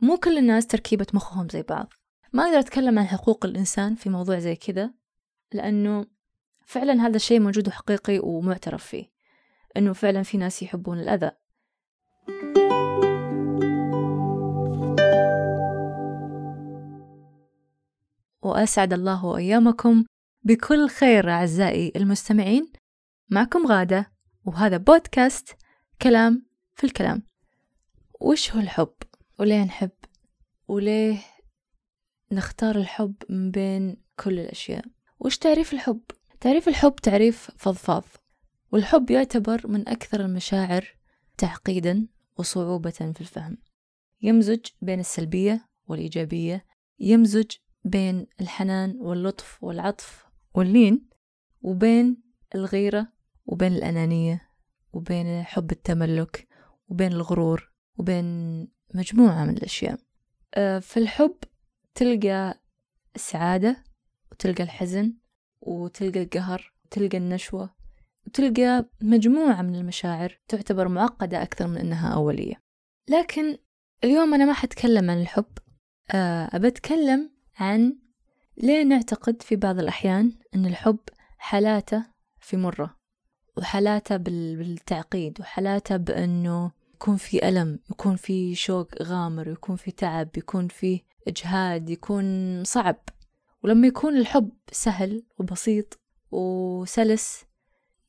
مو كل الناس تركيبة مخهم زي بعض. ما أقدر أتكلم عن حقوق الإنسان في موضوع زي كذا لأنه فعلا هذا الشيء موجود وحقيقي ومعترف فيه أنه فعلا في ناس يحبون الأذى. وأسعد الله أيامكم بكل خير أعزائي المستمعين. معكم غادة وهذا بودكاست كلام في الكلام. وش هو الحب؟ وليه نحب وليه نختار الحب من بين كل الأشياء. وش تعريف الحب؟ تعريف الحب تعريف فضفاض. والحب يعتبر من أكثر المشاعر تعقيدا وصعوبة في الفهم. يمزج بين السلبية والإيجابية. يمزج بين الحنان واللطف والعطف واللين. وبين الغيرة وبين الأنانية. وبين حب التملك. وبين الغرور. وبين مجموعة من الأشياء. آه، في الحب تلقى السعادة وتلقى الحزن وتلقى القهر وتلقى النشوة وتلقى مجموعة من المشاعر تعتبر معقدة أكثر من أنها أولية. لكن اليوم أنا ما حتكلم عن الحب آه، أتكلم عن ليه نعتقد في بعض الأحيان أن الحب حالاته في مرة وحالاته بالتعقيد وحالاته بأنه يكون في ألم يكون في شوق غامر يكون في تعب يكون في إجهاد يكون صعب. ولما يكون الحب سهل وبسيط وسلس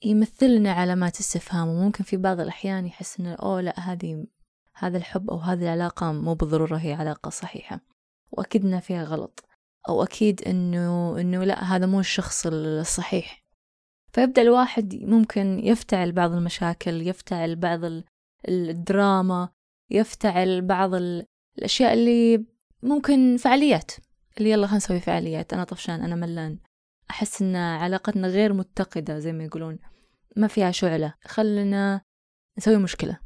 يمثلنا علامات استفهام وممكن في بعض الأحيان يحس إنه أوه لا هذه هذا الحب أو هذه العلاقة مو بالضرورة هي علاقة صحيحة. وأكيد إنها فيها غلط. أو أكيد إنه إنه لا هذا مو الشخص الصحيح. فيبدأ الواحد ممكن يفتعل بعض المشاكل يفتعل بعض الدراما يفتعل بعض الأشياء اللي ممكن فعاليات اللي يلا خلينا نسوي فعاليات أنا طفشان أنا ملان. أحس إن علاقتنا غير متقدة زي ما يقولون ما فيها شعلة. خلنا نسوي مشكلة.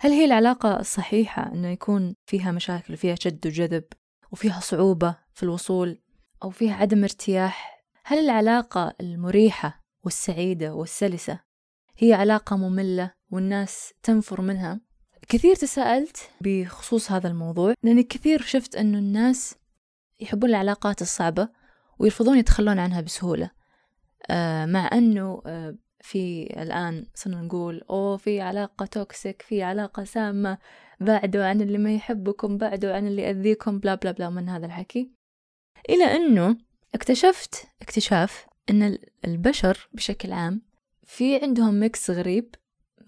هل هي العلاقة الصحيحة إنه يكون فيها مشاكل فيها شد وجذب وفيها صعوبة في الوصول أو فيها عدم ارتياح؟ هل العلاقة المريحة والسعيدة والسلسة هي علاقة مملة والناس تنفر منها. كثير تساءلت بخصوص هذا الموضوع لأني كثير شفت أنه الناس يحبون العلاقات الصعبة ويرفضون يتخلون عنها بسهولة. آه مع أنه آه في الآن صرنا نقول أوه في علاقة toxic في علاقة سامة بعدوا عن اللي ما يحبكم بعدوا عن اللي يأذيكم blah blah blah من هذا الحكي. إلى أنه اكتشفت اكتشاف أن البشر بشكل عام في عندهم mix غريب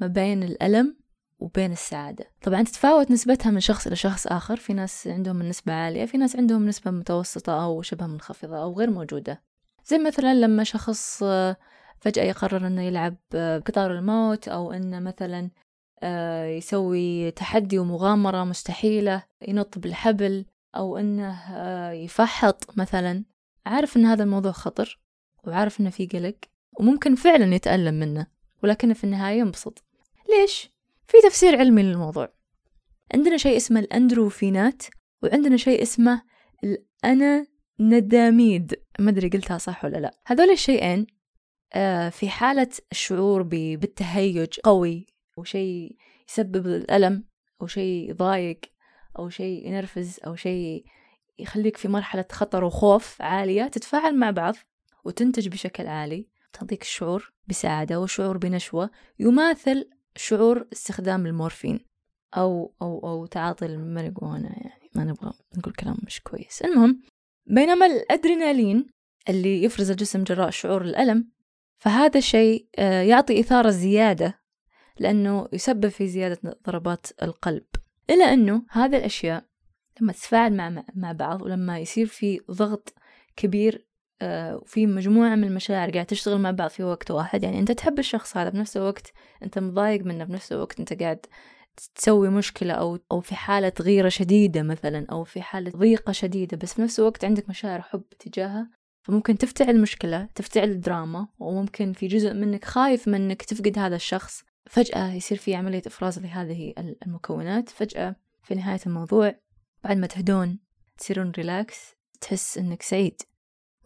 ما بين الألم وبين السعادة. طبعا تتفاوت نسبتها من شخص إلى شخص آخر. في ناس عندهم النسبة عالية في ناس عندهم نسبة متوسطة أو شبه منخفضة أو غير موجودة. زي مثلا لما شخص آه، فجأة يقرر أنه يلعب بقطار الموت أو أنه مثلا آه، يسوي تحدي ومغامرة مستحيلة ينط بالحبل أو أنه آه، يفحط مثلا. عارف أن هذا الموضوع خطر وعارف أنه في قلق. وممكن فعلا يتألم منه ولكنه في النهاية ينبسط. ليش؟ في تفسير علمي للموضوع. عندنا شيء اسمه الأندروفينات وعندنا شيء اسمه الأنا نداميد ما أدري قلتها صح ولا لا. هذول الشيئين آه، في حالة الشعور بالتهيج قوي أو شيء يسبب الألم أو شيء يضايق أو شيء ينرفز أو شيء يخليك في مرحلة خطر وخوف عالية. تتفاعل مع بعض وتنتج بشكل عالي. تعطيك الشعور بسعادة وشعور بنشوة يماثل شعور استخدام المورفين أو أو أو تعاطي الماريجوانا يعني. ما نبغى نقول كلام مش كويس. المهم بينما الأدرينالين اللي يفرز الجسم جراء شعور الألم فهذا الشيء آه، يعطي إثارة زيادة لأنه يسبب في زيادة ضربات القلب. إلا أنه هذه الأشياء لما تتفاعل مع بعض ولما يصير في ضغط كبير وفي مجموعة من المشاعر قاعد تشتغل مع بعض في وقت واحد. يعني أنت تحب الشخص هذا بنفس الوقت أنت مضايق منه بنفس الوقت أنت قاعد تسوي مشكلة أو أو في حالة غيرة شديدة مثلا أو في حالة ضيقة شديدة بس في نفس الوقت عندك مشاعر حب تجاهها. فممكن تفتعل مشكلة تفتعل دراما وممكن في جزء منك خايف منك تفقد هذا الشخص. فجأة يصير في عملية إفراز لهذه المكونات. فجأة في نهاية الموضوع بعد ما تهدون تصيرون relax تحس إنك سعيد.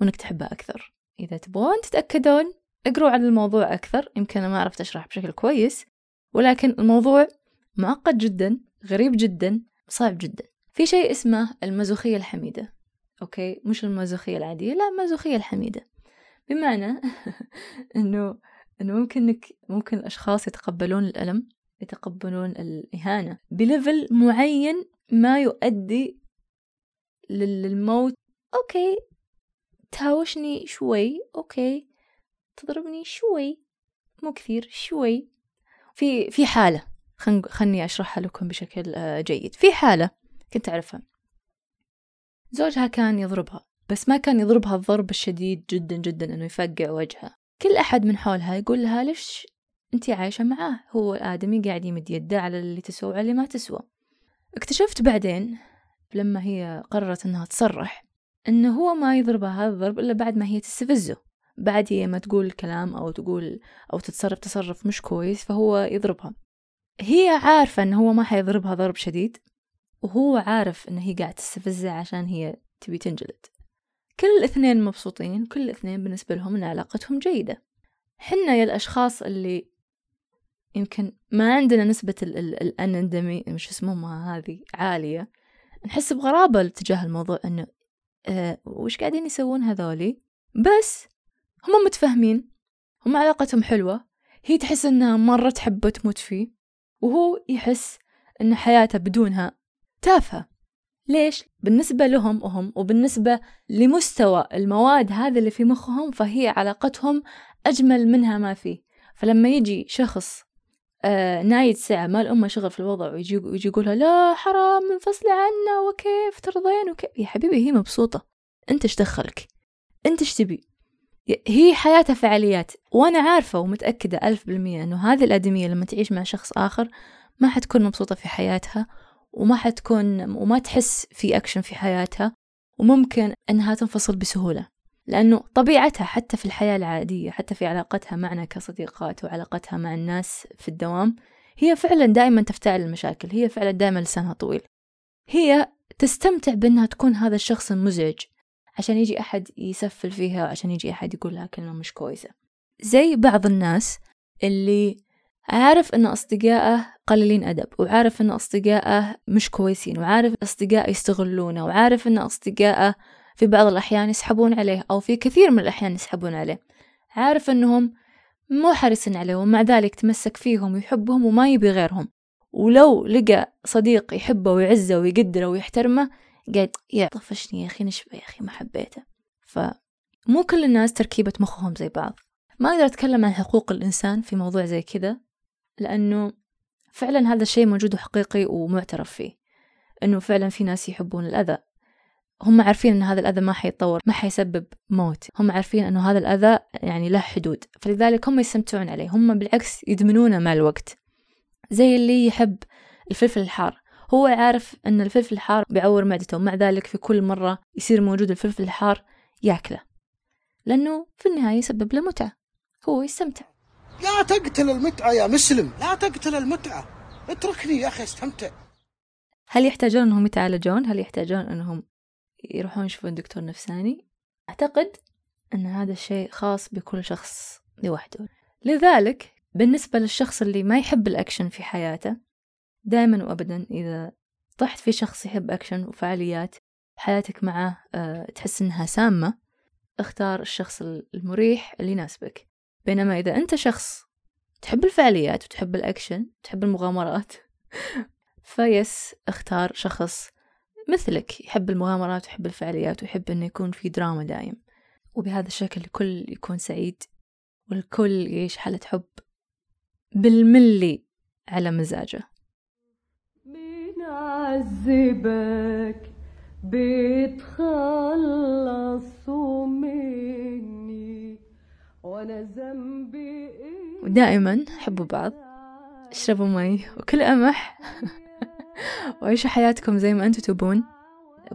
وإنك تحبها أكثر. إذا تبغون تتأكدون اقروا عن الموضوع أكثر يمكن أنا ما عرفت أشرح بشكل كويس ولكن الموضوع معقد جدا غريب جدا صعب جدا. في شيء اسمه المازوخية الحميدة. okay؟ مش المازوخية العادية لا المازوخية الحميدة. بمعنى إنه إنه ممكن ممكن الأشخاص يتقبلون الألم يتقبلون الإهانة ب level معين ما يؤدي للموت. okay؟ تهاوشني شوي okay. تضربني شوي مو كثير شوي. في في حالة خلني أشرحها لكم بشكل آه، جيد. في حالة كنت أعرفها. زوجها كان يضربها بس ما كان يضربها الضرب الشديد جدا جدا إنه يفقع وجهها. كل أحد من حولها يقول لها ليش أنت عايشة معاه؟ هو الآدمي قاعد يمد يده على اللي تسوى وعلى اللي ما تسوى اكتشفت بعدين لما هي قررت إنها تصرح إنه هو ما يضربها هذا الضرب إلا بعد ما هي تستفزه. بعد هي ما تقول كلام أو تقول أو تتصرف تصرف مش كويس فهو يضربها. هي عارفة إنه هو ما حيضربها ضرب شديد وهو عارف إن هي قاعد تستفزه عشان هي تبي تنجلد. كل الاثنين مبسوطين كل الاثنين بالنسبة لهم إن علاقتهم جيدة. حنا يا الأشخاص اللي يمكن ما عندنا نسبة الأنندمي مش اسمهم هذه عالية. نحس بغرابة تجاه الموضوع إنه آه وش قاعدين يسوون هذولي؟ بس هم متفاهمين. هم علاقتهم حلوة. هي تحس إنها مرة تحبه تموت فيه. وهو يحس إن حياته بدونها تافهة. ليش؟ بالنسبة لهم وهم وبالنسبة لمستوى المواد هذا اللي في مخهم فهي علاقتهم أجمل منها ما فيه. فلما يجي شخص آه نايد ساعة ما الأمة شغل في الوضع ويجي, ويجي يقولها لا حرام منفصلة عنا وكيف ترضين وكيف؟ يا حبيبي هي مبسوطة. أنت إيش دخلك؟ أنت إيش تبي؟ هي حياتها فعاليات. وأنا عارفة ومتأكدة ألف بالمية أنه هذه الآدمية لما تعيش مع شخص آخر ما حتكون مبسوطة في حياتها وما حتكون وما تحس في أكشن في حياتها وممكن أنها تنفصل بسهولة. لأنه طبيعتها حتى في الحياة العادية حتى في علاقتها معنا كصديقات وعلاقتها مع الناس في الدوام هي فعلا دائما تفتعل المشاكل هي فعلا دائما لسانها طويل. هي تستمتع بأنها تكون هذا الشخص المزعج عشان يجي أحد يسفل فيها عشان يجي أحد يقول لها كلمة مش كويسة. زي بعض الناس اللي عارف أن أصدقائه قليلين أدب وعارف أن أصدقائه مش كويسين وعارف أصدقائه يستغلونه وعارف أن أصدقائه في بعض الأحيان يسحبون عليه أو في كثير من الأحيان يسحبون عليه. عارف أنهم مو حريصين عليه ومع ذلك تمسك فيهم ويحبهم وما يبي غيرهم. ولو لقى صديق يحبه ويعزه ويقدره ويحترمه قاعد يا طفشني يا أخي نشبه يا أخي؟ ما حبيته. فمو كل الناس تركيبة مخهم زي بعض. ما أقدر أتكلم عن حقوق الإنسان في موضوع زي كذا لأنه فعلا هذا الشيء موجود وحقيقي ومعترف فيه. إنه فعلا في ناس يحبون الأذى. هم عارفين أن هذا الأذى ما حيتطور ما حيسبب موت. هم عارفين أنه هذا الأذى يعني له حدود. فلذلك هم يستمتعون عليه. هم بالعكس يدمنونه مع الوقت. زي اللي يحب الفلفل الحار. هو عارف أن الفلفل الحار بيعور معدته. ومع ذلك في كل مرة يصير موجود الفلفل الحار ياكله. لأنه في النهاية يسبب له متعة. هو يستمتع. لا تقتل المتعة يا مسلم. لا تقتل المتعة. اتركني يا أخي أستمتع. هل يحتاجون أنهم يتعالجون؟ هل يحتاجون أنهم يروحون يشوفون دكتور نفساني؟ أعتقد أن هذا الشيء خاص بكل شخص لوحده لذلك بالنسبة للشخص اللي ما يحب الأكشن في حياته دائما وأبدا إذا طحت في شخص يحب أكشن وفعاليات حياتك معه أه تحس إنها سامة اختار الشخص المريح اللي يناسبك بينما إذا أنت شخص تحب الفعاليات وتحب الأكشن تحب المغامرات فيس اختار شخص مثلك يحب المغامرات ويحب الفعاليات ويحب أنه يكون في دراما دايم. وبهذا الشكل الكل يكون سعيد والكل يعيش حالة حب بالملي على مزاجه. بنعذبك بتخلصوا مني وأنا ذنبي ودائما حبوا بعض اشربوا مي وكل أمح وعيشوا حياتكم زي ما أنتم تبون.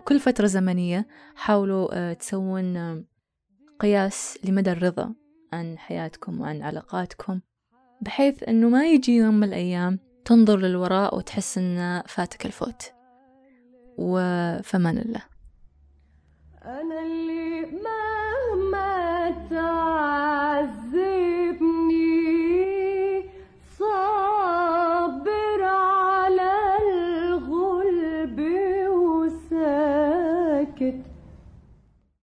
كل فترة زمنية حاولوا آه، تسوون آه، قياس لمدى الرضا عن حياتكم وعن علاقاتكم بحيث أنه ما يجي يوم من الأيام تنظر للوراء وتحس أن فاتك الفوت. وفمان الله. أنا اللي مهما